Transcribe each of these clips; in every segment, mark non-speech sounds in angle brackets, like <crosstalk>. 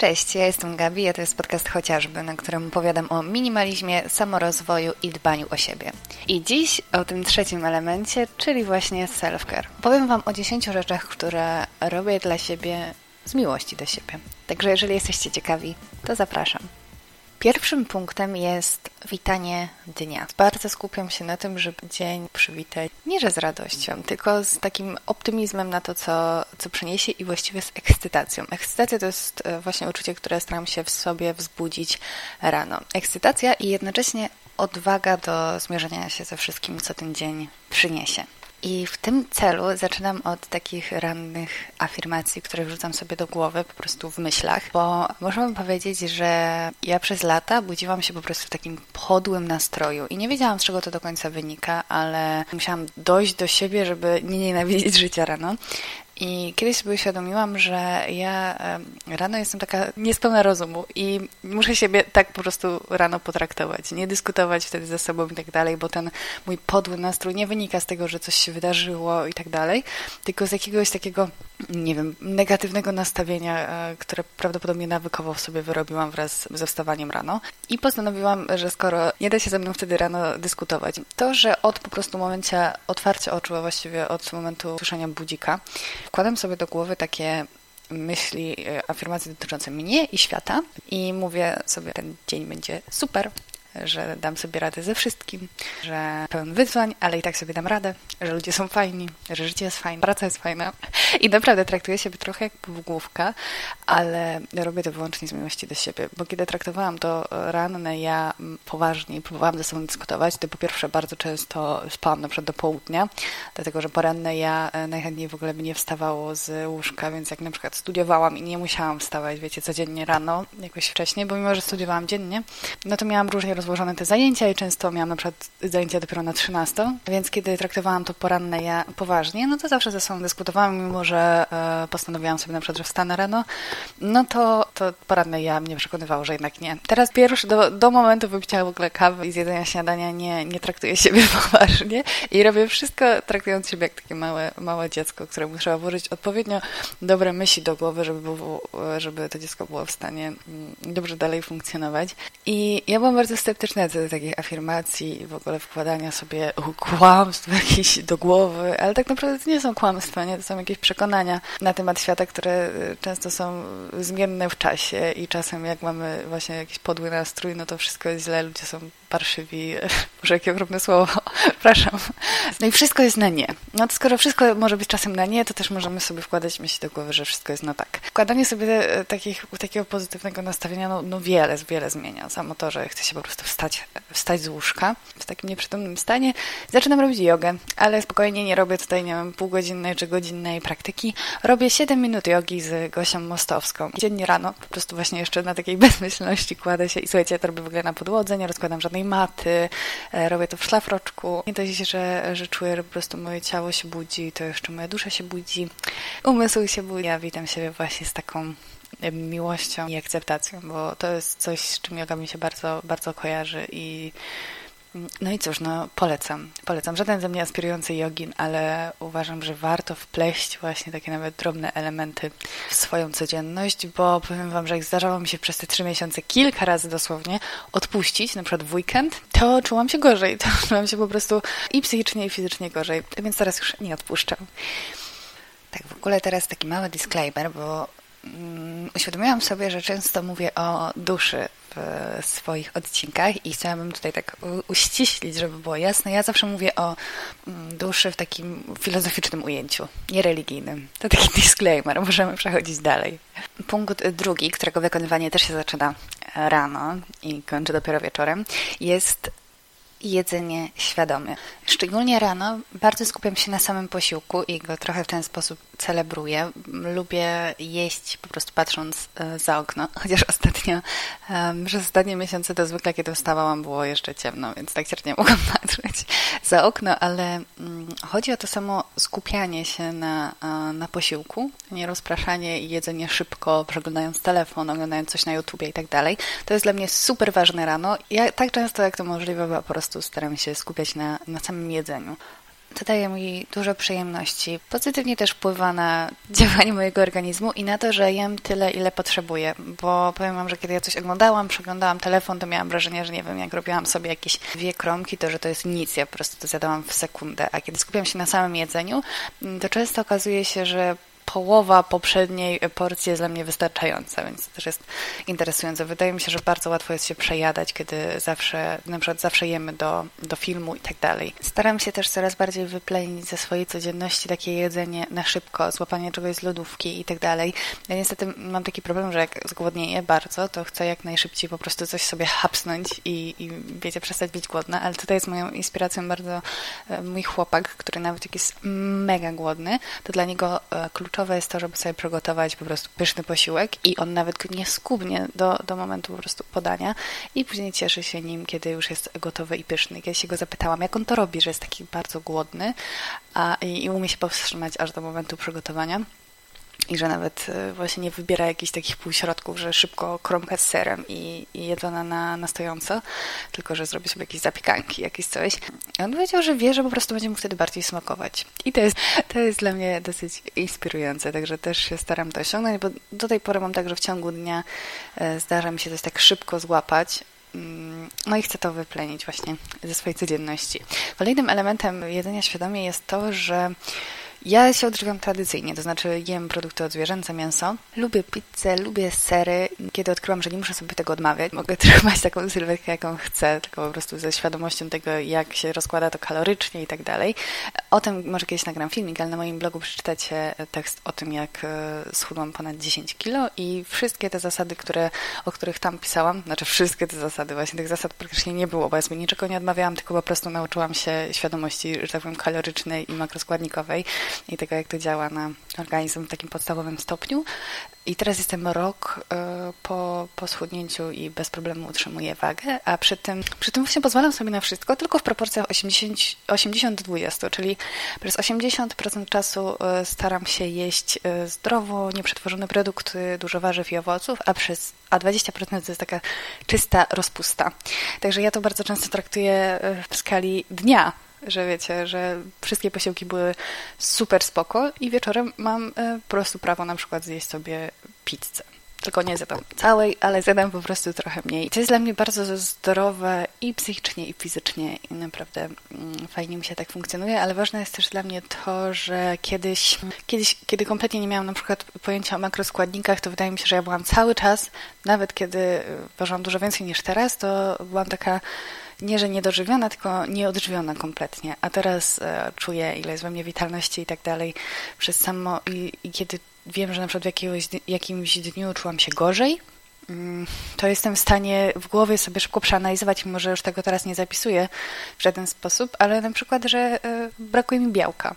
Cześć, ja jestem Gabi, a to jest podcast chociażby, na którym opowiadam o minimalizmie, samorozwoju i dbaniu o siebie. I dziś o tym trzecim elemencie, czyli właśnie self-care. Powiem Wam o 10 rzeczach, które robię dla siebie z miłości do siebie. Także jeżeli jesteście ciekawi, to zapraszam. Pierwszym punktem jest witanie dnia. Bardzo skupiam się na tym, żeby dzień przywitać nie że z radością, tylko z takim optymizmem na to, co, co przyniesie i właściwie z ekscytacją. Ekscytacja to jest e, właśnie uczucie, które staram się w sobie wzbudzić rano. Ekscytacja i jednocześnie odwaga do zmierzenia się ze wszystkim, co ten dzień przyniesie. I w tym celu zaczynam od takich rannych afirmacji, które wrzucam sobie do głowy po prostu w myślach, bo możemy powiedzieć, że ja przez lata budziłam się po prostu w takim podłym nastroju i nie wiedziałam, z czego to do końca wynika, ale musiałam dojść do siebie, żeby nie nienawidzić życia rano. I kiedyś sobie uświadomiłam, że ja rano jestem taka niespełna rozumu i muszę siebie tak po prostu rano potraktować, nie dyskutować wtedy ze sobą i tak dalej, bo ten mój podły nastrój nie wynika z tego, że coś się wydarzyło i tak dalej, tylko z jakiegoś takiego, nie wiem, negatywnego nastawienia, e, które prawdopodobnie nawykowo w sobie wyrobiłam wraz ze wstawaniem rano. I postanowiłam, że skoro nie da się ze mną wtedy rano dyskutować, to, że od po prostu momencie otwarcia oczu, a właściwie od momentu słyszenia budzika, wkładam sobie do głowy takie myśli, e, afirmacje dotyczące mnie i świata i mówię sobie, ten dzień będzie super, że dam sobie radę ze wszystkim, że pełen wyzwań, ale i tak sobie dam radę, że ludzie są fajni, że życie jest fajne, praca jest fajna. I naprawdę traktuję siebie trochę jak półgłówka, ale robię to wyłącznie z miłości do siebie, bo kiedy traktowałam to ranne ja poważnie próbowałam ze sobą dyskutować, to po pierwsze bardzo często spałam na przykład do południa, dlatego że poranne ja e, najchętniej w ogóle by nie wstawało z łóżka, więc jak na przykład studiowałam i nie musiałam wstawać, wiecie, codziennie rano, jakoś wcześniej, bo mimo, że studiowałam dziennie, no to miałam różnie rozłożone te zajęcia i często miałam na przykład zajęcia dopiero na 13, więc kiedy traktowałam to poranne ja poważnie, no to zawsze ze sobą dyskutowałam, mimo że e, postanowiłam sobie na przykład, że wstanę rano, no to, to poranne ja mnie przekonywało, że jednak nie. Teraz pierwszy, do, do momentu wypicia w ogóle kawy i zjedzenia śniadania nie, nie traktuję siebie <laughs> poważnie i robię wszystko traktując siebie jak takie małe, małe dziecko, któremu trzeba włożyć odpowiednio dobre myśli do głowy, żeby, było, żeby to dziecko było w stanie mm, dobrze dalej funkcjonować. I ja byłam bardzo sceptyczna do takich afirmacji, w ogóle wkładania sobie kłamstw jakieś do głowy, ale tak naprawdę to nie są kłamstwa, nie? To są jakieś przekonania na temat świata, które y, często są zmienne w czasie i czasem jak mamy właśnie jakiś podły nastrój, no to wszystko jest źle, ludzie są parszywi, <laughs> może jakie okropne słowo, <laughs> przepraszam. No i wszystko jest na nie. No to skoro wszystko może być czasem na nie, to też możemy sobie wkładać myśli do głowy, że wszystko jest na tak. Wkładanie sobie e, takich, takiego pozytywnego nastawienia, no, no wiele, wiele zmienia. Samo to, że chce się po prostu wstać, wstać z łóżka w takim nieprzytomnym stanie. Zaczynam robić jogę, ale spokojnie nie robię tutaj, nie wiem, półgodzinnej czy godzinnej praktyki. Robię 7 minut jogi z Gosią Mostowską. Dziennie rano, po prostu właśnie jeszcze na takiej <laughs> bezmyślności kładę się i słuchajcie, to robię w ogóle na podłodze, nie rozkładam żadnej maty, e, robię to w szlafroczku. Nie dość, że, że czuję, że po prostu moje ciało się budzi, to jeszcze moja dusza się budzi, umysł się budzi. Ja witam siebie właśnie z taką miłością i akceptacją, bo to jest coś, z czym yoga mi się bardzo, bardzo kojarzy i no i cóż, no polecam. Polecam. Żaden ze mnie aspirujący jogin, ale uważam, że warto wpleść właśnie takie nawet drobne elementy w swoją codzienność, bo powiem Wam, że jak zdarzało mi się przez te trzy miesiące kilka razy dosłownie odpuścić, na przykład w weekend, to czułam się gorzej. <laughs> To czułam się po prostu i psychicznie, i fizycznie gorzej. Więc teraz już nie odpuszczam. Tak, w ogóle teraz taki mały disclaimer, bo uświadomiłam sobie, że często mówię o duszy w swoich odcinkach i chciałabym tutaj tak uściślić, żeby było jasne. Ja zawsze mówię o mm, duszy w takim filozoficznym ujęciu, nie religijnym. To taki <laughs> disclaimer, możemy przechodzić dalej. Punkt drugi, którego wykonywanie też się zaczyna rano i kończy dopiero wieczorem, jest jedzenie świadome. Szczególnie rano bardzo skupiam się na samym posiłku i go trochę w ten sposób celebruję. Lubię jeść po prostu patrząc e, za okno, chociaż ostatnio, przez ostatnie miesiące to zwykle, kiedy wstawałam, było jeszcze ciemno, więc tak cierpnie mogłam <laughs> patrzeć za okno, ale mm, chodzi o to samo skupianie się na, na posiłku, nie rozpraszanie i jedzenie szybko, przeglądając telefon, oglądając coś na YouTubie i tak dalej. To jest dla mnie super ważne rano. Ja tak często jak to możliwe po prostu staram się skupiać na, na samym jedzeniu. To daje mi dużo przyjemności. Pozytywnie też wpływa na <laughs> działanie mojego organizmu i na to, że jem tyle, ile potrzebuję. Bo powiem Wam, że kiedy ja coś oglądałam, przeglądałam telefon, to miałam wrażenie, że nie wiem, jak robiłam sobie jakieś dwie kromki, to że to jest nic. Ja po prostu to zjadałam w sekundę. A kiedy skupiam się na samym jedzeniu, to często okazuje się, że połowa poprzedniej porcji jest dla mnie wystarczająca, więc to też jest interesujące. Wydaje mi się, że bardzo łatwo jest się przejadać, kiedy zawsze, na przykład zawsze jemy do, do filmu i tak dalej. Staram się też coraz bardziej wyplenić ze swojej codzienności takie jedzenie na szybko, złapanie czegoś z lodówki i tak dalej. Ja niestety mam taki problem, że jak zgłodnieję bardzo, to chcę jak najszybciej po prostu coś sobie hapsnąć i, i wiecie, przestać być głodna, ale tutaj jest moją inspiracją bardzo e, mój chłopak, który nawet jak jest mega głodny, to dla niego e, kluczowe kluczowe jest to, żeby sobie przygotować po prostu pyszny posiłek i on nawet nie skubnie do, do momentu po prostu podania i później cieszy się nim, kiedy już jest gotowy i pyszny. Ja się go zapytałam, jak on to robi, że jest taki bardzo głodny a, i, i umie się powstrzymać aż do momentu przygotowania i że nawet e, właśnie nie wybiera jakichś takich półśrodków, że szybko kromka z serem i, i jedzona na, na stojąco, tylko że zrobi sobie jakieś zapiekanki, jakieś coś. I on powiedział, że wie, że po prostu będzie mu wtedy bardziej smakować. I to jest, to jest dla mnie dosyć inspirujące, także też się staram to osiągnąć, bo do tej pory mam tak, że w ciągu dnia e, zdarza mi się coś tak szybko złapać, mm, no i chcę to wyplenić właśnie ze swojej codzienności. Kolejnym elementem jedzenia świadomie jest to, że ja się odżywiam tradycyjnie, to znaczy jem produkty odzwierzęce, mięso. Lubię pizzę, lubię sery. Kiedy odkryłam, że nie muszę sobie tego odmawiać, mogę <laughs> trzymać taką sylwetkę, jaką chcę, tylko po prostu ze świadomością tego, jak się rozkłada to kalorycznie i tak dalej. O tym może kiedyś nagram filmik, ale na moim blogu przeczytacie tekst o tym, jak e, schudłam ponad 10 kilo i wszystkie te zasady, które, o których tam pisałam, znaczy wszystkie te zasady, właśnie tych zasad praktycznie nie było, bo ja sobie niczego nie odmawiałam, tylko po prostu nauczyłam się świadomości, że tak powiem, kalorycznej i makroskładnikowej i tego, jak to działa na organizm w takim podstawowym stopniu. I teraz jestem rok e, po, po schudnięciu i bez problemu utrzymuję wagę, a przy tym, przy tym właśnie pozwalam sobie na wszystko, tylko w proporcjach 80-20, czyli przez 80% czasu e, staram się jeść e, zdrowo, nieprzetworzone produkty, dużo warzyw i owoców, a przez a 20% to jest taka czysta rozpusta. Także ja to bardzo często traktuję w skali dnia, że wiecie, że wszystkie posiłki były super spoko i wieczorem mam e, po prostu prawo na przykład zjeść sobie pizzę. Tylko nie zjadam całej, ale zjadam po prostu trochę mniej. To jest dla mnie bardzo zdrowe i psychicznie, i fizycznie i naprawdę mm, fajnie mi się tak funkcjonuje, ale ważne jest też dla mnie to, że kiedyś, kiedyś, kiedy kompletnie nie miałam na przykład pojęcia o makroskładnikach, to wydaje mi się, że ja byłam cały czas, nawet kiedy e, ważyłam dużo więcej niż teraz, to byłam taka nie, że niedożywiona, tylko nieodżywiona kompletnie. A teraz e, czuję, ile jest we mnie witalności i tak dalej przez samo i, i kiedy wiem, że na przykład w jakiegoś, jakimś dniu czułam się gorzej, mm, to jestem w stanie w głowie sobie szybko przeanalizować, mimo że już tego teraz nie zapisuję w żaden sposób, ale na przykład, że e, brakuje mi białka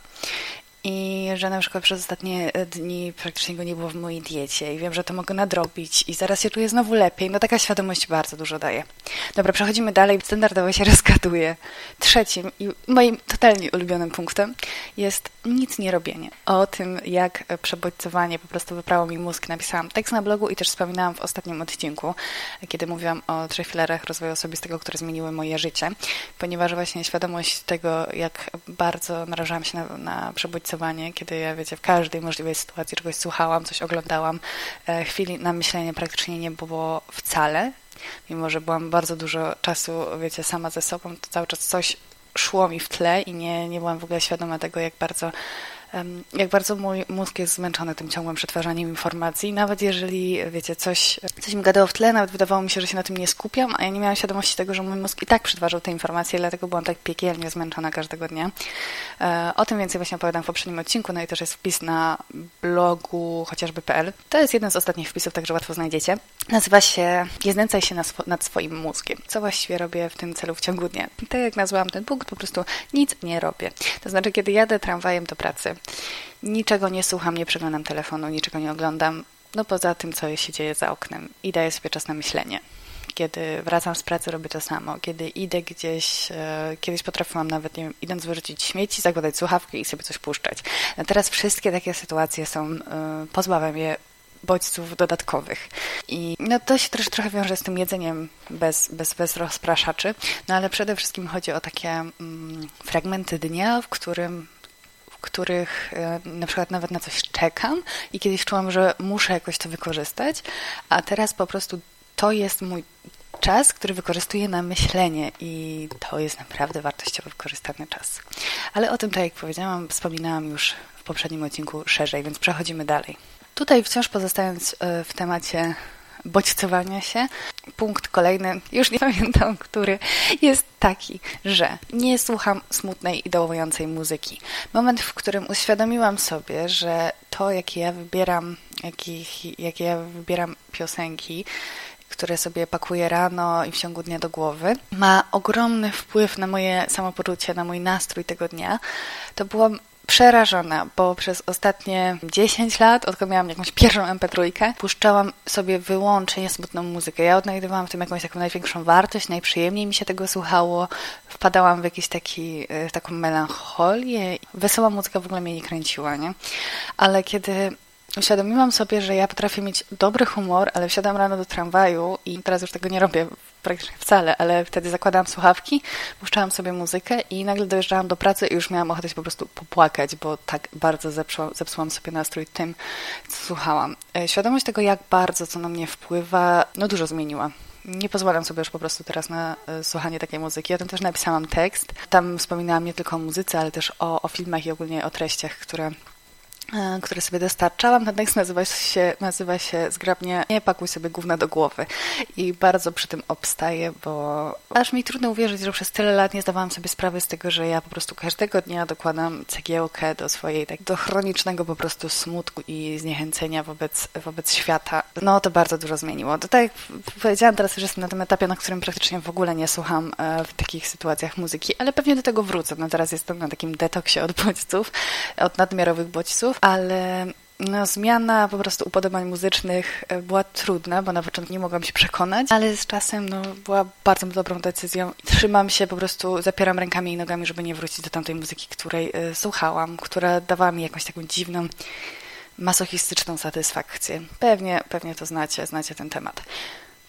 i że na przykład przez ostatnie dni praktycznie go nie było w mojej diecie i wiem, że to mogę nadrobić i zaraz się czuję znowu lepiej. No taka świadomość bardzo dużo daje. Dobra, przechodzimy dalej. Standardowo się <laughs> rozgaduję. Trzecim i moim totalnie ulubionym punktem jest nic nie robienie. O tym, jak przebodźcowanie po prostu wyprało mi mózg. Napisałam tekst na blogu i też wspominałam w ostatnim odcinku, kiedy mówiłam o trzech filarach rozwoju osobistego, które zmieniły moje życie, ponieważ właśnie świadomość tego, jak bardzo narażałam się na, na przebodźcowanie kiedy ja, wiecie, w każdej możliwej sytuacji czegoś słuchałam, coś oglądałam, e, chwili na myślenie praktycznie nie było wcale, mimo że byłam bardzo dużo czasu, wiecie, sama ze sobą, to cały czas coś szło mi w tle i nie, nie byłam w ogóle świadoma tego, jak bardzo jak bardzo mój mózg jest zmęczony tym ciągłym przetwarzaniem informacji. Nawet jeżeli, wiecie, coś, coś mi gadało w tle, nawet wydawało mi się, że się na tym nie skupiam, a ja nie miałam świadomości tego, że mój mózg i tak przetwarzał te informacje, dlatego byłam tak piekielnie zmęczona każdego dnia. E, o tym więcej właśnie opowiadam w poprzednim odcinku, no i też jest wpis na blogu chociażby.pl. To jest jeden z ostatnich wpisów, także łatwo znajdziecie. Nazywa się Nie znęcaj się nad swoim mózgiem. Co właściwie robię w tym celu w ciągu dnia? Tak jak nazwałam ten punkt, po prostu nic nie robię. To znaczy, kiedy jadę tramwajem do pracy, Niczego nie słucham, nie przeglądam telefonu, niczego nie oglądam, no poza tym, co się dzieje za oknem i daję sobie czas na myślenie. Kiedy wracam z pracy, robię to samo. Kiedy idę gdzieś, e, kiedyś potrafiłam nawet, nie wiem, idąc wyrzucić śmieci, zakładać słuchawki i sobie coś puszczać. No teraz wszystkie takie sytuacje są, e, pozbawia mnie bodźców dodatkowych. I no to się też trochę wiąże z tym jedzeniem bez, bez, bez rozpraszaczy, no ale przede wszystkim chodzi o takie mm, fragmenty dnia, w którym których e, na przykład nawet na coś czekam i kiedyś czułam, że muszę jakoś to wykorzystać, a teraz po prostu to jest mój czas, który wykorzystuję na myślenie i to jest naprawdę wartościowy, wykorzystany czas. Ale o tym, tak jak powiedziałam, wspominałam już w poprzednim odcinku szerzej, więc przechodzimy dalej. Tutaj wciąż pozostając e, w temacie bodźcowania się. Punkt kolejny, już nie pamiętam, który, jest taki, że nie słucham smutnej i dołującej muzyki. Moment, w którym uświadomiłam sobie, że to, jakie ja wybieram, jakich, jakie ja wybieram piosenki, które sobie pakuję rano i w ciągu dnia do głowy, ma ogromny wpływ na moje samopoczucie, na mój nastrój tego dnia. To byłam przerażona, bo przez ostatnie 10 lat, odkąd miałam jakąś pierwszą MP3, puszczałam sobie wyłącznie smutną muzykę. Ja odnajdywałam w tym jakąś taką największą wartość, najprzyjemniej mi się tego słuchało, wpadałam w jakiś taki, w taką melancholię. Wesoła muzyka w ogóle mnie nie kręciła, nie? Ale kiedy uświadomiłam sobie, że ja potrafię mieć dobry humor, ale wsiadam rano do tramwaju i teraz już tego nie robię praktycznie wcale, ale wtedy zakładałam słuchawki, puszczałam sobie muzykę i nagle dojeżdżałam do pracy i już miałam ochotę się po prostu popłakać, bo tak bardzo zepsułam, zepsułam sobie nastrój tym, co słuchałam. E, świadomość tego, jak bardzo to na mnie wpływa, no dużo zmieniła. Nie pozwalam sobie już po prostu teraz na e, słuchanie takiej muzyki. Ja tam też napisałam tekst. Tam wspominałam nie tylko o muzyce, ale też o, o filmach i ogólnie o treściach, które które sobie dostarczałam. Ten tekst nazywa się, nazywa się zgrabnie Nie pakuj sobie gówna do głowy. I bardzo przy tym obstaję, bo aż mi trudno uwierzyć, że przez tyle lat nie zdawałam sobie sprawy z tego, że ja po prostu każdego dnia dokładam cegiełkę do swojej, tak, do chronicznego po prostu smutku i zniechęcenia wobec, wobec świata. No to bardzo dużo zmieniło. To tak jak powiedziałam, teraz już jestem na tym etapie, na którym praktycznie w ogóle nie słucham e, w takich sytuacjach muzyki, ale pewnie do tego wrócę. No teraz jestem na takim detoksie od bodźców, od nadmiarowych bodźców, ale no, zmiana po prostu upodobań muzycznych e, była trudna, bo na początku nie mogłam się przekonać, ale z czasem no, była bardzo dobrą decyzją. Trzymam się po prostu, zapieram rękami i nogami, żeby nie wrócić do tamtej muzyki, której y, słuchałam, która dawała mi jakąś taką dziwną, masochistyczną satysfakcję. Pewnie, pewnie to znacie, znacie ten temat.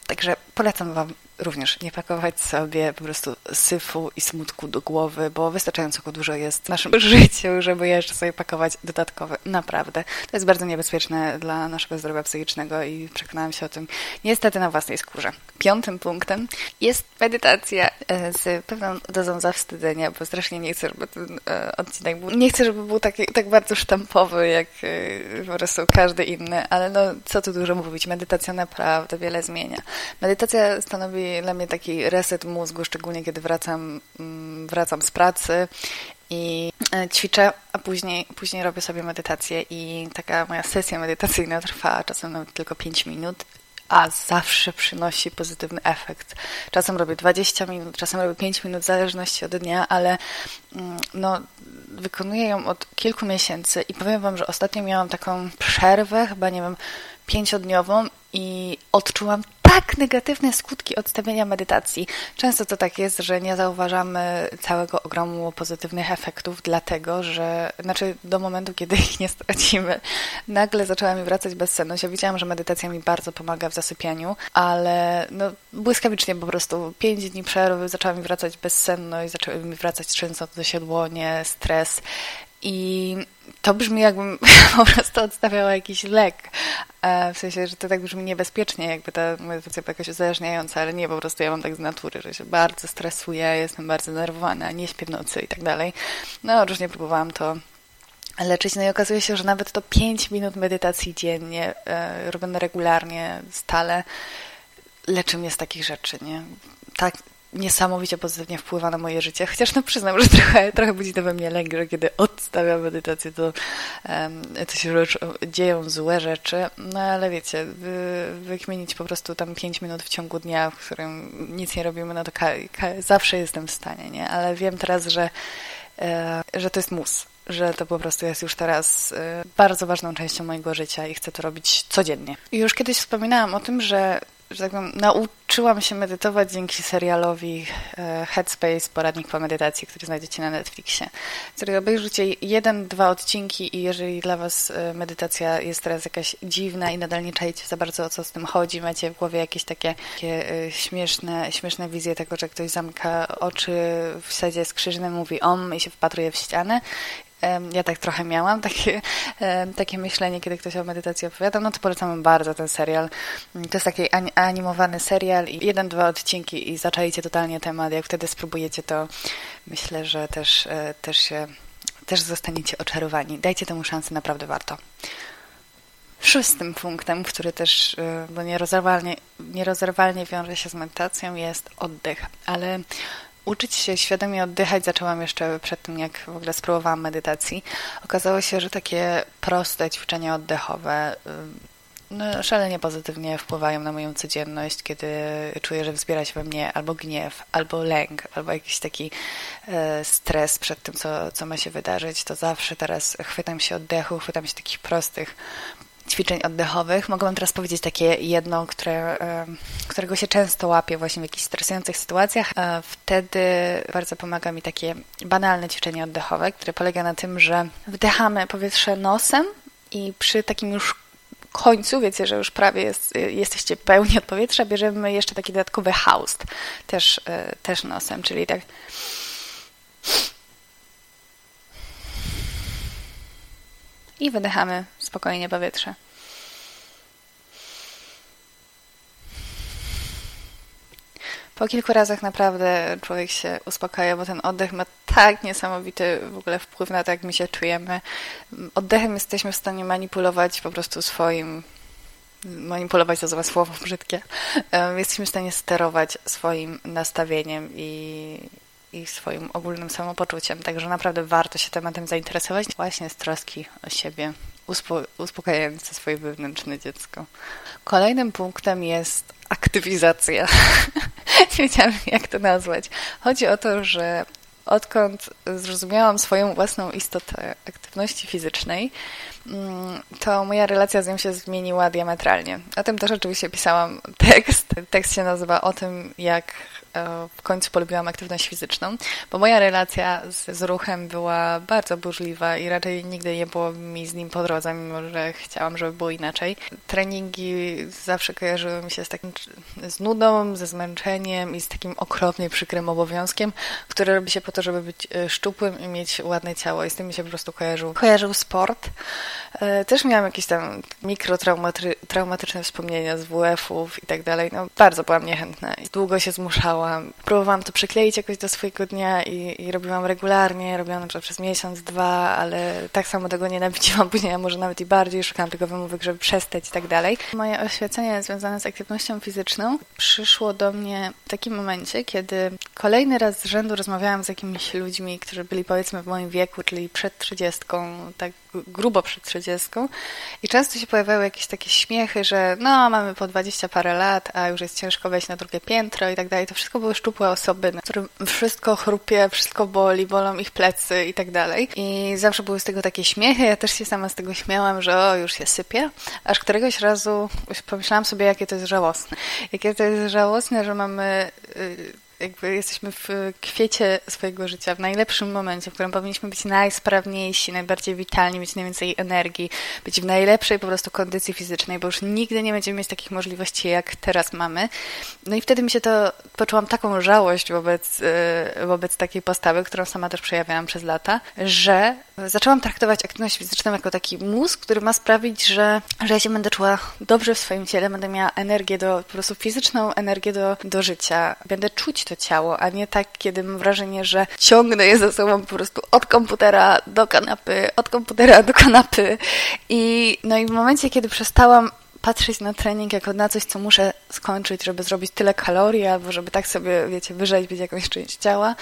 Także polecam Wam również nie pakować sobie po prostu syfu i smutku do głowy, bo wystarczająco dużo jest w naszym <laughs> życiu, żeby jeszcze sobie pakować dodatkowe. Naprawdę. To jest bardzo niebezpieczne dla naszego zdrowia psychicznego i przekonałam się o tym niestety na własnej skórze. Piątym punktem jest medytacja e, z pewną dozą zawstydzenia, bo strasznie nie chcę, żeby ten e, odcinek był, nie chcę, żeby był taki, tak bardzo sztampowy, jak e, po prostu każdy inny, ale no co tu dużo mówić, medytacja naprawdę wiele zmienia. Medytacja stanowi dla mnie taki reset mózgu, szczególnie kiedy wracam, mm, wracam z pracy i e, ćwiczę, a później, później robię sobie medytację i taka moja sesja medytacyjna trwa czasem nawet tylko 5 minut, a zawsze przynosi pozytywny efekt. Czasem robię 20 minut, czasem robię 5 minut, w zależności od dnia, ale mm, no, wykonuję ją od kilku miesięcy i powiem Wam, że ostatnio miałam taką przerwę, chyba nie wiem, pięciodniową i odczułam tak negatywne skutki odstawienia medytacji. Często to tak jest, że nie zauważamy całego ogromu pozytywnych efektów, dlatego że, znaczy do momentu, kiedy ich nie stracimy, nagle zaczęła mi wracać bezsenność. Ja widziałam, że medytacja mi bardzo pomaga w zasypianiu, ale no, błyskawicznie po prostu pięć dni przerwy zaczęła mi wracać bezsenność, zaczęły mi wracać często dosiadłonie, stres i to brzmi jakbym <laughs> po prostu odstawiała jakiś lek. E, w sensie, że to tak brzmi niebezpiecznie, jakby ta medytacja była jakaś uzależniająca, ale nie, po prostu ja mam tak z natury, że się bardzo stresuję, jestem bardzo nerwowana, nie śpię w nocy i tak dalej. No, różnie próbowałam to leczyć. No i okazuje się, że nawet to 5 minut medytacji dziennie, e, robione regularnie, stale, leczy mnie z takich rzeczy, nie? Tak, niesamowicie pozytywnie wpływa na moje życie. Chociaż no przyznam, że trochę, trochę budzi to we mnie lęk, że kiedy odstawiam medytację, to, to się rzecz, dzieją złe rzeczy. No ale wiecie, wy, wykmienić po prostu tam 5 minut w ciągu dnia, w którym nic nie robimy, no to zawsze jestem w stanie, nie? Ale wiem teraz, że, e, że to jest mus że to po prostu jest już teraz y, bardzo ważną częścią mojego życia i chcę to robić codziennie. I już kiedyś wspominałam o tym, że że tak powiem, nauczyłam się medytować dzięki serialowi e, Headspace, poradnik po medytacji, który znajdziecie na Netflixie. Który obejrzycie jeden, dwa odcinki i jeżeli dla Was e, medytacja jest teraz jakaś dziwna i nadal nie czajecie za bardzo o co z tym chodzi, macie w głowie jakieś takie, takie e, śmieszne, śmieszne wizje tego, że ktoś zamyka oczy w sadzie skrzyżnym, mówi om i się wpatruje w ścianę ja tak trochę miałam, takie, takie myślenie, kiedy ktoś o medytacji opowiada, no to polecam bardzo ten serial. To jest taki animowany serial i jeden, dwa odcinki i zaczajcie totalnie temat. Jak wtedy spróbujecie, to myślę, że też, e, też się też zostaniecie oczarowani. Dajcie temu szansę, naprawdę warto. Szóstym punktem, który też e, bo nierozerwalnie, nierozerwalnie wiąże się z medytacją, jest oddech. Ale uczyć się świadomie oddychać zaczęłam jeszcze przed tym, jak w ogóle spróbowałam medytacji. Okazało się, że takie proste ćwiczenia oddechowe no, szalenie pozytywnie wpływają na moją codzienność, kiedy czuję, że wzbiera się we mnie albo gniew, albo lęk, albo jakiś taki e, stres przed tym, co, co ma się wydarzyć, to zawsze teraz chwytam się oddechu, chwytam się takich prostych ćwiczeń oddechowych. Mogę Wam teraz powiedzieć takie jedno, które, którego się często łapię właśnie w jakichś stresujących sytuacjach. Wtedy bardzo pomaga mi takie banalne ćwiczenie oddechowe, które polega na tym, że wdychamy powietrze nosem i przy takim już końcu, wiecie, że już prawie jest, jesteście pełni od powietrza, bierzemy jeszcze taki dodatkowy haust, też, e, też nosem, czyli tak i wydychamy spokojnie powietrze. Po kilku razach naprawdę człowiek się uspokaja, bo ten oddech ma tak niesamowity w ogóle wpływ na to, jak my się czujemy. Oddechem jesteśmy w stanie manipulować po prostu swoim manipulować to złe słowo brzydkie. Jesteśmy w stanie sterować swoim nastawieniem i, i swoim ogólnym samopoczuciem. Także naprawdę warto się tematem zainteresować właśnie z troski o siebie, uspo uspokajające swoje wewnętrzne dziecko. Kolejnym punktem jest aktywizacja. <laughs> Nie wiedziałam, jak to nazwać. Chodzi o to, że odkąd zrozumiałam swoją własną istotę aktywności fizycznej, mm, to moja relacja z nią się zmieniła diametralnie. O tym też oczywiście pisałam tekst. Tekst się nazywa o tym, jak w końcu polubiłam aktywność fizyczną, bo moja relacja z, z, ruchem była bardzo burzliwa i raczej nigdy nie było mi z nim po drodze, mimo że chciałam, żeby było inaczej. Treningi zawsze kojarzyły mi się z takim z nudą, ze zmęczeniem i z takim okropnie przykrym obowiązkiem, który robi się po to, żeby być e, szczupłym i mieć ładne ciało i z tym mi się po prostu kojarzył, kojarzył sport. E, też miałam jakieś tam mikrotraumatyczne wspomnienia z WF-ów i tak dalej. No, bardzo byłam niechętna. Długo się zmuszałam. Próbowałam to przykleić jakoś do swojego dnia i, i robiłam regularnie. Robiłam na przykład przez miesiąc, dwa, ale tak samo tego nienawidziłam później, <laughs> a może nawet i bardziej. Szukałam tego wymówek, żeby przestać i tak dalej. Moje oświecenie związane z aktywnością fizyczną przyszło do mnie w takim momencie, kiedy kolejny raz z rzędu rozmawiałam z jakimiś ludźmi, którzy byli powiedzmy w moim wieku, czyli przed trzydziestką, tak grubo przed trzydziestką i często się pojawiały jakieś takie śmiechy, że no, mamy po dwadzieścia parę lat, a już jest ciężko wejść na drugie piętro i tak dalej. To wszystko były szczupłe osoby, którym wszystko chrupie, wszystko boli, bolą ich plecy i tak dalej. I zawsze były z tego takie śmiechy, ja też się sama z tego śmiałam, że o, już się sypie, aż któregoś razu pomyślałam sobie, jakie to jest żałosne. Jakie to jest żałosne, że mamy... Jakby jesteśmy w kwiecie swojego życia, w najlepszym momencie, w którym powinniśmy być najsprawniejsi, najbardziej witalni, mieć najwięcej energii, być w najlepszej po prostu kondycji fizycznej, bo już nigdy nie będziemy mieć takich możliwości, jak teraz mamy. No i wtedy mi się to, poczułam taką żałość wobec, y, wobec takiej postawy, którą sama też przejawiałam przez lata, że zaczęłam traktować aktywność fizyczną jako taki mózg, który ma sprawić, że, że ja się będę czuła dobrze w swoim ciele, będę miała energię do, po prostu fizyczną energię do, do życia, będę czuć to ciało, a nie tak, kiedy mam wrażenie, że ciągnę je ze sobą po prostu od komputera do kanapy, od komputera do kanapy. I no i w momencie, kiedy przestałam patrzeć na trening jako na coś, co muszę skończyć, żeby zrobić tyle kalorii, albo żeby tak sobie, wiecie, wyrzeźbić jakąś część ciała,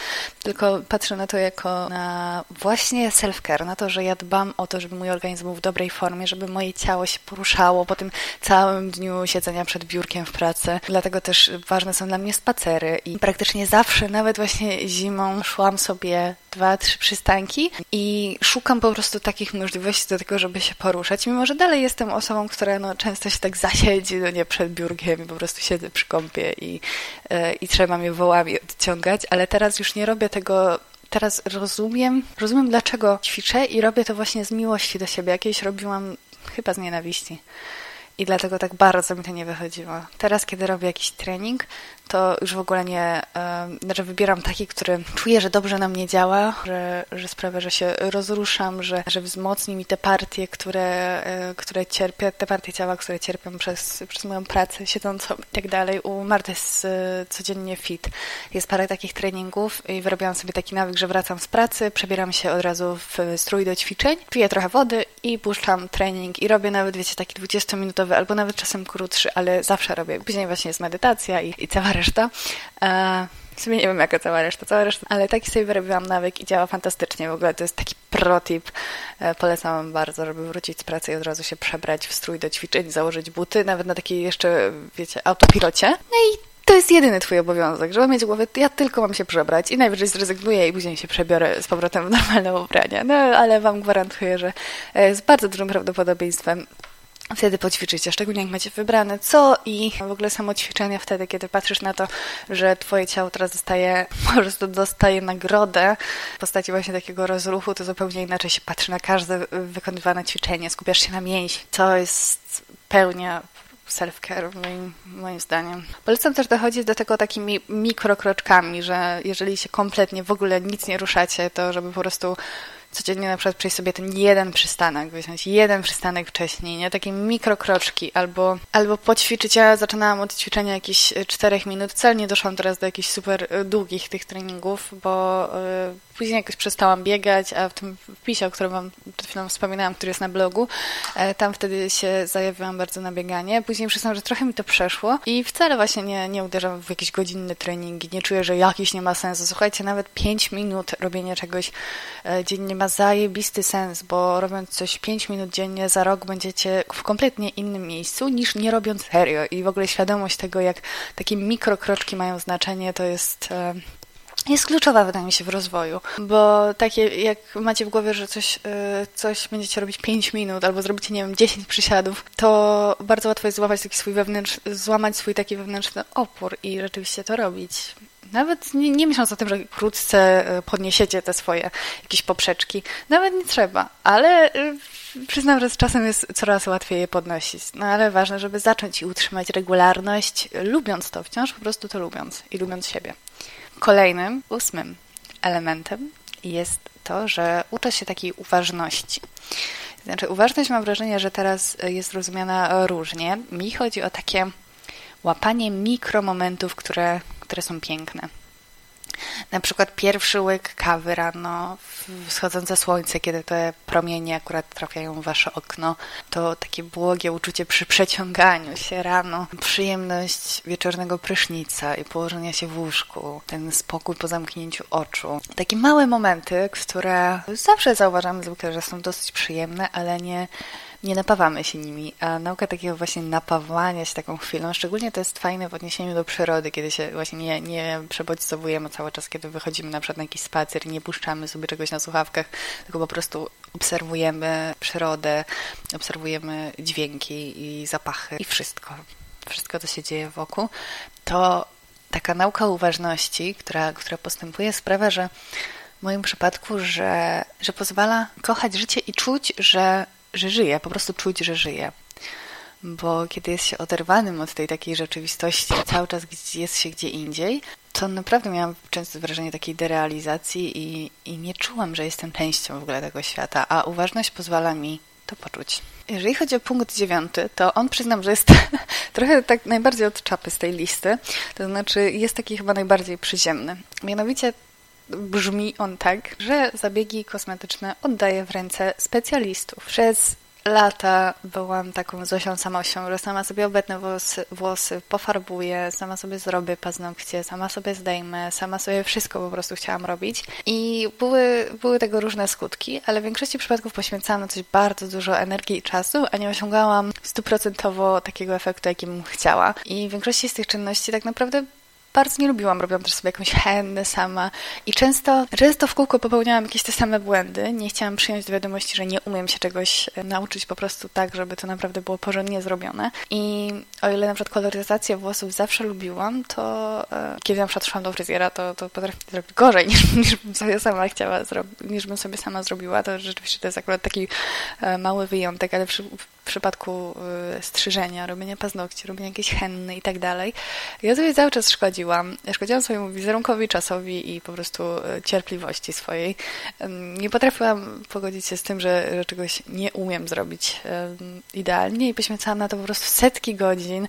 tylko patrzę na to jako na właśnie self-care, na to, że ja dbam o to, żeby mój organizm był w dobrej formie, żeby moje ciało się poruszało po tym całym dniu siedzenia przed biurkiem w pracy. Dlatego też ważne są dla mnie spacery i praktycznie zawsze, nawet właśnie zimą, szłam sobie dwa, trzy przystanki i szukam po prostu takich możliwości do tego, żeby się poruszać, mimo że dalej jestem osobą, która no, często się tak zasiedzi, no nie, przed biurkiem i po prostu siedzę przy kąpie i, e, i trzeba mnie wołami odciągać, ale teraz już nie robię tego teraz rozumiem, rozumiem dlaczego ćwiczę i robię to właśnie z miłości do siebie. Jakieś robiłam chyba z nienawiści. I dlatego tak bardzo mi to nie wychodziło. Teraz, kiedy robię jakiś trening, to już w ogóle nie, znaczy wybieram taki, który czuję, że dobrze na mnie działa, że, że sprawia, że się rozruszam, że, że wzmocni mi te partie, które, e, które cierpię, te partie ciała, które cierpią przez, przez moją pracę siedzącą i tak dalej. U Marty jest e, codziennie fit. Jest parę takich treningów i wyrobiłam sobie taki nawyk, że wracam z pracy, przebieram się od razu w strój do ćwiczeń, piję trochę wody i puszczam trening i robię nawet, wiecie, taki 20-minutowy albo nawet czasem krótszy, ale zawsze robię. Później właśnie jest medytacja i, i cała reszta. E, w sumie nie wiem, jaka cała reszta, cała reszta, ale taki sobie wyrobiłam nawyk i działa fantastycznie. W ogóle to jest taki protip. E, polecam bardzo, żeby wrócić z pracy i od razu się przebrać w strój do ćwiczeń, założyć buty, nawet na takiej jeszcze, wiecie, autopilocie. No i to jest jedyny twój obowiązek, żeby mieć głowę, ja tylko mam się przebrać i najwyżej zrezygnuję i później się przebiorę z powrotem w normalne ubrania. No ale wam gwarantuję, że e, z bardzo dużym prawdopodobieństwem wtedy poćwiczycie, szczególnie jak macie wybrane co i w ogóle samo ćwiczenie wtedy, kiedy patrzysz na to, że twoje ciało teraz dostaje, <laughs> po prostu dostaje nagrodę w postaci właśnie takiego rozruchu, to zupełnie inaczej się patrzy na każde wykonywane ćwiczenie, skupiasz się na mięśni, co jest pełnia self-care moim, moim zdaniem. Polecam też dochodzić do tego takimi mikrokroczkami, że jeżeli się kompletnie w ogóle nic nie ruszacie, to żeby po prostu codziennie na przykład przejść sobie ten jeden przystanek, wziąć jeden przystanek wcześniej, nie? Takie mikrokroczki, albo, albo poćwiczyć. Ja zaczynałam od ćwiczenia jakieś 4 minut, wcale nie doszłam teraz do jakichś super e, długich tych treningów, bo y, później jakoś przestałam biegać, a w tym wpisie, o którym wam przed chwilą wspominałam, który jest na blogu, tam wtedy się zajawiłam bardzo na bieganie. Później przyznam, że trochę mi to przeszło i wcale właśnie nie, nie uderzam w jakieś godzinne treningi, nie czuję, że jakiś nie ma sensu. Słuchajcie, nawet 5 minut robienie czegoś dziennie ma zajebisty sens, bo robiąc coś 5 minut dziennie za rok będziecie w kompletnie innym miejscu niż nie robiąc serio. I w ogóle świadomość tego, jak takie mikrokroczki mają znaczenie, to jest e, jest kluczowa, wydaje mi się, w rozwoju, bo takie jak macie w głowie, że coś, e, coś będziecie robić 5 minut albo zrobicie, nie wiem, 10 przysiadów, to bardzo łatwo jest złamać taki swój wewnętrzny, złamać swój taki wewnętrzny opór i rzeczywiście to robić. Nawet nie, nie myśląc o tym, że wkrótce e, podniesiecie te swoje jakieś poprzeczki. Nawet nie trzeba, ale e, przyznam, że z czasem jest coraz łatwiej je podnosić. No ale ważne, żeby zacząć i utrzymać regularność, lubiąc to, wciąż po prostu to lubiąc i lubiąc siebie. Kolejnym, ósmym elementem jest to, że uczę się takiej uważności. Znaczy, uważność mam wrażenie, że teraz jest rozumiana różnie. Mi chodzi o takie łapanie mikromomentów, które które są piękne. Na przykład pierwszy łyk kawy rano, wschodzące słońce, kiedy te promienie akurat trafiają w wasze okno, to takie błogie uczucie przy przeciąganiu się rano, przyjemność wieczornego prysznica i położenia się w łóżku, ten spokój po zamknięciu oczu. Takie małe momenty, które zawsze zauważamy zwykle, że są dosyć przyjemne, ale nie nie napawamy się nimi, a nauka takiego właśnie napawania się taką chwilą, szczególnie to jest fajne w odniesieniu do przyrody, kiedy się właśnie nie, nie przebodźcowujemy cały czas, kiedy wychodzimy na przykład na jakiś spacer nie puszczamy sobie czegoś na słuchawkach, tylko po prostu obserwujemy przyrodę, obserwujemy dźwięki i zapachy i wszystko, wszystko, co się dzieje wokół, to taka nauka uważności, która, która postępuje, sprawia, że w moim przypadku, że, że pozwala kochać życie i czuć, że że żyje, po prostu czuć, że żyje. Bo kiedy jest się oderwanym od tej takiej rzeczywistości, cały czas jest się gdzie indziej, to naprawdę miałam często wrażenie takiej derealizacji i, i nie czułam, że jestem częścią w ogóle tego świata, a uważność pozwala mi to poczuć. Jeżeli chodzi o punkt dziewiąty, to on przyznam, że jest <laughs> trochę tak najbardziej od czapy z tej listy, to znaczy jest taki chyba najbardziej przyziemny. Mianowicie brzmi on tak, że zabiegi kosmetyczne oddaję w ręce specjalistów. Przez lata byłam taką Zosią Samosią, że sama sobie obetnę włosy, włosy, pofarbuję, sama sobie zrobię paznokcie, sama sobie zdejmę, sama sobie wszystko po prostu chciałam robić. I były, były tego różne skutki, ale w większości przypadków poświęcałam na coś bardzo dużo energii i czasu, a nie osiągałam stuprocentowo takiego efektu, jakim chciała. I w większości z tych czynności tak naprawdę bardzo nie lubiłam. Robiłam też sobie jakąś hennę sama i często, często w kółko popełniałam jakieś te same błędy. Nie chciałam przyjąć do wiadomości, że nie umiem się czegoś e, nauczyć po prostu tak, żeby to naprawdę było porządnie zrobione. I o ile na przykład koloryzację włosów zawsze lubiłam, to e, kiedy na przykład szłam do fryzjera, to, to potrafię zrobić gorzej <laughs> niż, niż bym sobie sama chciała zrobić, niż bym sobie sama zrobiła. To rzeczywiście to jest akurat taki e, mały wyjątek, ale przy, w przypadku y, strzyżenia, robienia paznokci, robienia jakiejś henny i tak dalej, ja sobie cały czas szkodziłam. Szkodziłam swojemu wizerunkowi, czasowi i po prostu y, cierpliwości swojej. Nie potrafiłam pogodzić się z tym, że, że czegoś nie umiem zrobić idealnie i poświęcałam na to po prostu setki godzin.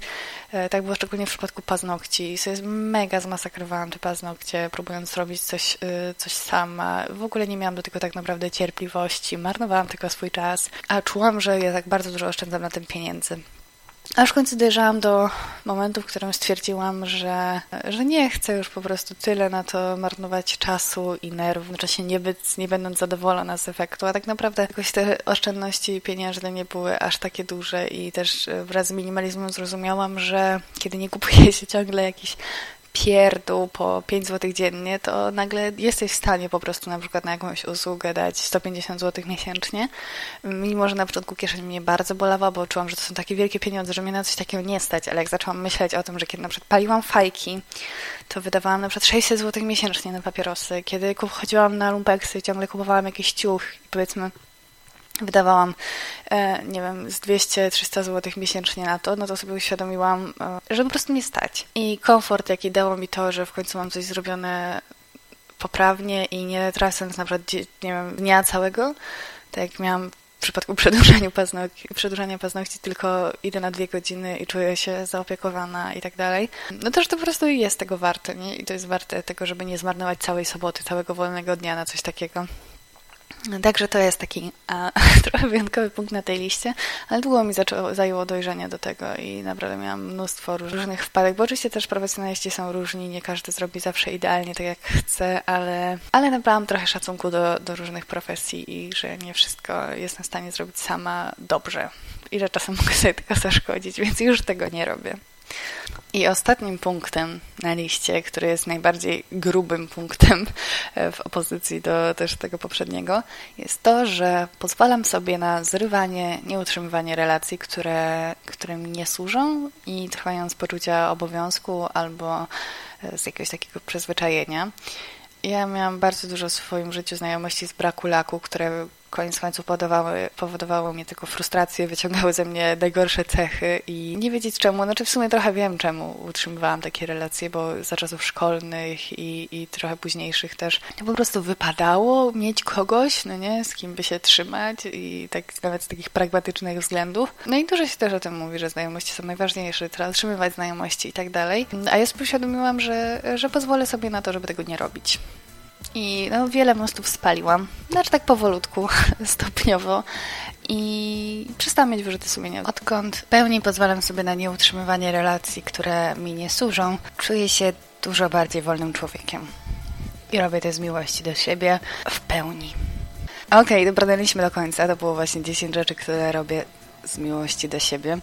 E, tak było szczególnie w przypadku paznokci. Sobie mega zmasakrowałam te paznokcie, próbując robić coś, y, coś sama. W ogóle nie miałam do tego tak naprawdę cierpliwości. Marnowałam tylko swój czas, a czułam, że ja tak bardzo dużo oszczędzam na tym pieniędzy. Aż w końcu dojrzałam do momentu, w którym stwierdziłam, że, że nie chcę już po prostu tyle na to marnować czasu i nerwów, czasie nie, być, nie będąc zadowolona z efektu, a tak naprawdę jakoś te oszczędności pieniężne nie były aż takie duże i też wraz z minimalizmem zrozumiałam, że kiedy nie kupuje <laughs> się ciągle jakichś pierdół po 5 zł dziennie, to nagle jesteś w stanie po prostu na przykład na jakąś usługę dać 150 zł miesięcznie. Mimo, że na początku kieszeń mnie bardzo bolała, bo czułam, że to są takie wielkie pieniądze, że mnie na coś takiego nie stać, ale jak zaczęłam myśleć o tym, że kiedy na przykład paliłam fajki, to wydawałam na przykład 600 zł miesięcznie na papierosy. Kiedy chodziłam na lumpeksy, ciągle kupowałam jakiś ciuch i powiedzmy wydawałam, e, nie wiem, z 200-300 zł miesięcznie na to, no to sobie uświadomiłam, e, że po prostu nie stać. I komfort, jaki dało mi to, że w końcu mam coś zrobione poprawnie i nie tracąc na przykład, nie wiem, dnia całego, tak jak miałam w przypadku <laughs> przedłużania paznokci, przedłużania paznokci tylko idę na dwie godziny i czuję się zaopiekowana i tak dalej, no to, że to po prostu jest tego warte, nie? I to jest warte tego, żeby nie zmarnować całej soboty, całego wolnego dnia na coś takiego. Także to jest taki a, <laughs> trochę wyjątkowy punkt na tej liście, ale długo mi zaczęło, zajęło dojrzenie do tego i naprawdę miałam mnóstwo różnych wpadek, bo oczywiście też profesjonaliści są różni, nie każdy zrobi zawsze idealnie tak jak chce, ale, ale nabrałam trochę szacunku do, do różnych profesji i że nie wszystko jest na stanie zrobić sama dobrze i że czasem <laughs> mogę sobie tylko zaszkodzić, więc już tego nie robię. I ostatnim punktem na liście, który jest najbardziej grubym punktem e, w opozycji do też tego poprzedniego, jest to, że pozwalam sobie na zrywanie, nieutrzymywanie relacji, które, które mi nie służą i trwają z poczucia obowiązku albo e, z jakiegoś takiego przyzwyczajenia. Ja miałam bardzo dużo w swoim życiu znajomości z braku laku, które koniec końców powodowały, powodowały mnie tylko frustrację, wyciągały ze mnie najgorsze cechy i nie wiedzieć czemu, znaczy w sumie trochę wiem czemu utrzymywałam takie relacje, bo za czasów szkolnych i, i trochę późniejszych też to po prostu wypadało mieć kogoś, no nie, z kim by się trzymać i tak nawet z takich pragmatycznych względów. No i dużo się też o tym mówi, że znajomości są najważniejsze, trzeba utrzymywać znajomości i tak dalej. A ja uświadomiłam, że, że pozwolę sobie na to, żeby tego nie robić. I no, wiele mostów spaliłam. Znaczy tak powolutku, <laughs> stopniowo. I przestałam mieć wyrzuty sumienia. Odkąd pełni pozwalam sobie na nieutrzymywanie relacji, które mi nie służą, czuję się dużo bardziej wolnym człowiekiem. I robię to z miłości do siebie w pełni. Okej, okay, dobrnęliśmy do końca. To było właśnie 10 rzeczy, które robię z miłości do siebie.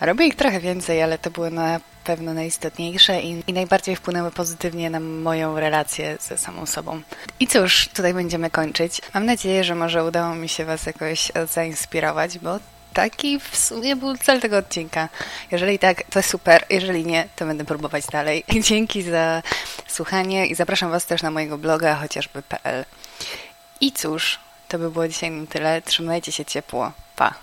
Robię ich trochę więcej, ale to były na pewno najistotniejsze i, i najbardziej wpłynęły pozytywnie na moją relację ze samą sobą. I cóż, tutaj będziemy kończyć. Mam nadzieję, że może udało mi się Was jakoś zainspirować, bo taki w sumie był cel tego odcinka. Jeżeli tak, to super. Jeżeli nie, to będę próbować dalej. Dzięki za słuchanie i zapraszam Was też na mojego bloga chociażby.pl. I cóż, to by było dzisiaj na tyle. Trzymajcie się ciepło. Pa!